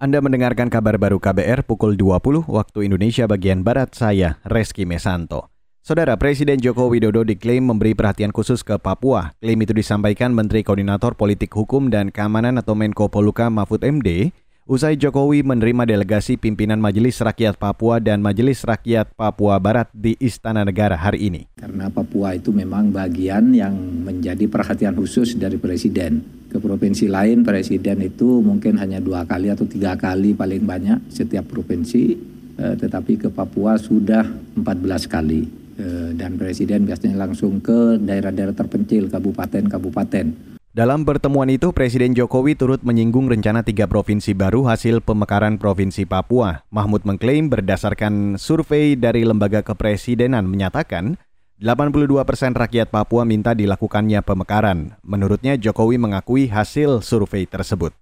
Anda mendengarkan kabar baru KBR pukul 20 waktu Indonesia bagian Barat saya, Reski Mesanto. Saudara Presiden Joko Widodo diklaim memberi perhatian khusus ke Papua. Klaim itu disampaikan Menteri Koordinator Politik Hukum dan Keamanan atau Menko Poluka Mahfud MD Usai Jokowi menerima delegasi pimpinan Majelis Rakyat Papua dan Majelis Rakyat Papua Barat di Istana Negara hari ini. Karena Papua itu memang bagian yang menjadi perhatian khusus dari Presiden. Ke provinsi lain Presiden itu mungkin hanya dua kali atau tiga kali paling banyak setiap provinsi, eh, tetapi ke Papua sudah 14 kali. Eh, dan Presiden biasanya langsung ke daerah-daerah terpencil, kabupaten-kabupaten dalam pertemuan itu, Presiden Jokowi turut menyinggung rencana tiga provinsi baru hasil pemekaran Provinsi Papua. Mahmud mengklaim berdasarkan survei dari Lembaga Kepresidenan menyatakan 82 persen rakyat Papua minta dilakukannya pemekaran. Menurutnya Jokowi mengakui hasil survei tersebut.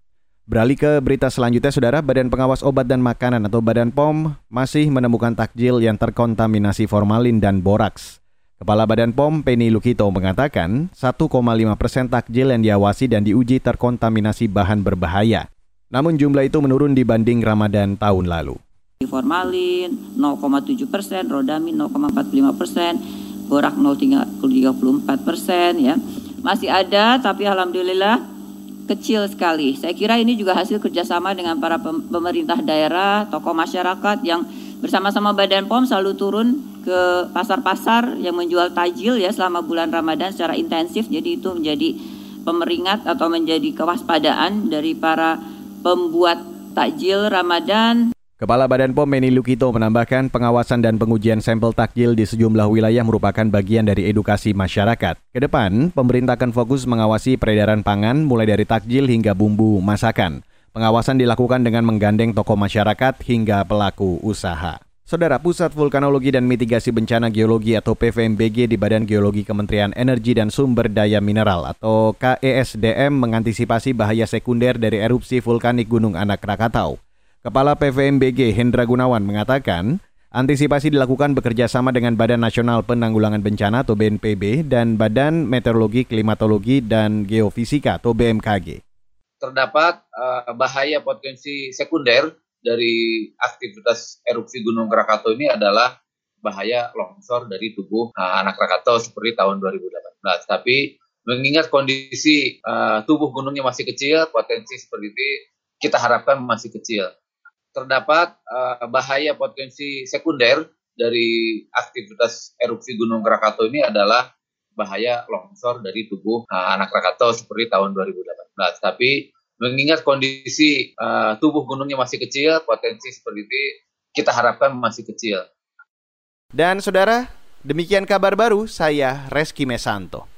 Beralih ke berita selanjutnya, Saudara, Badan Pengawas Obat dan Makanan atau Badan POM masih menemukan takjil yang terkontaminasi formalin dan boraks. Kepala Badan POM Penny Lukito mengatakan 1,5 persen takjil yang diawasi dan diuji terkontaminasi bahan berbahaya. Namun jumlah itu menurun dibanding Ramadan tahun lalu. Formalin 0,7 persen, rodamin 0,45 persen, borak 0,34 persen ya. Masih ada tapi alhamdulillah kecil sekali. Saya kira ini juga hasil kerjasama dengan para pemerintah daerah, tokoh masyarakat yang bersama-sama Badan POM selalu turun ke pasar-pasar yang menjual tajil ya selama bulan Ramadan secara intensif. Jadi itu menjadi pemeringat atau menjadi kewaspadaan dari para pembuat takjil Ramadan. Kepala Badan POM Meni Lukito menambahkan pengawasan dan pengujian sampel takjil di sejumlah wilayah merupakan bagian dari edukasi masyarakat. Ke depan, pemerintah akan fokus mengawasi peredaran pangan mulai dari takjil hingga bumbu masakan. Pengawasan dilakukan dengan menggandeng tokoh masyarakat hingga pelaku usaha. Saudara Pusat Vulkanologi dan Mitigasi Bencana Geologi atau PVMBG di Badan Geologi Kementerian Energi dan Sumber Daya Mineral atau KESDM mengantisipasi bahaya sekunder dari erupsi vulkanik Gunung Anak Rakatau. Kepala PVMBG Hendra Gunawan mengatakan, antisipasi dilakukan bekerja sama dengan Badan Nasional Penanggulangan Bencana atau BNPB dan Badan Meteorologi, Klimatologi, dan Geofisika atau BMKG. Terdapat uh, bahaya potensi sekunder dari aktivitas erupsi Gunung Krakatau ini adalah bahaya longsor dari tubuh uh, anak Krakatau seperti tahun 2018. Tapi mengingat kondisi uh, tubuh gunungnya masih kecil, potensi seperti ini kita harapkan masih kecil. Terdapat uh, bahaya potensi sekunder dari aktivitas erupsi Gunung Krakatau ini adalah bahaya longsor dari tubuh uh, anak Krakatau seperti tahun 2018. Tapi mengingat kondisi uh, tubuh gunungnya masih kecil, potensi seperti ini kita harapkan masih kecil. Dan saudara, demikian kabar baru saya Reski Mesanto.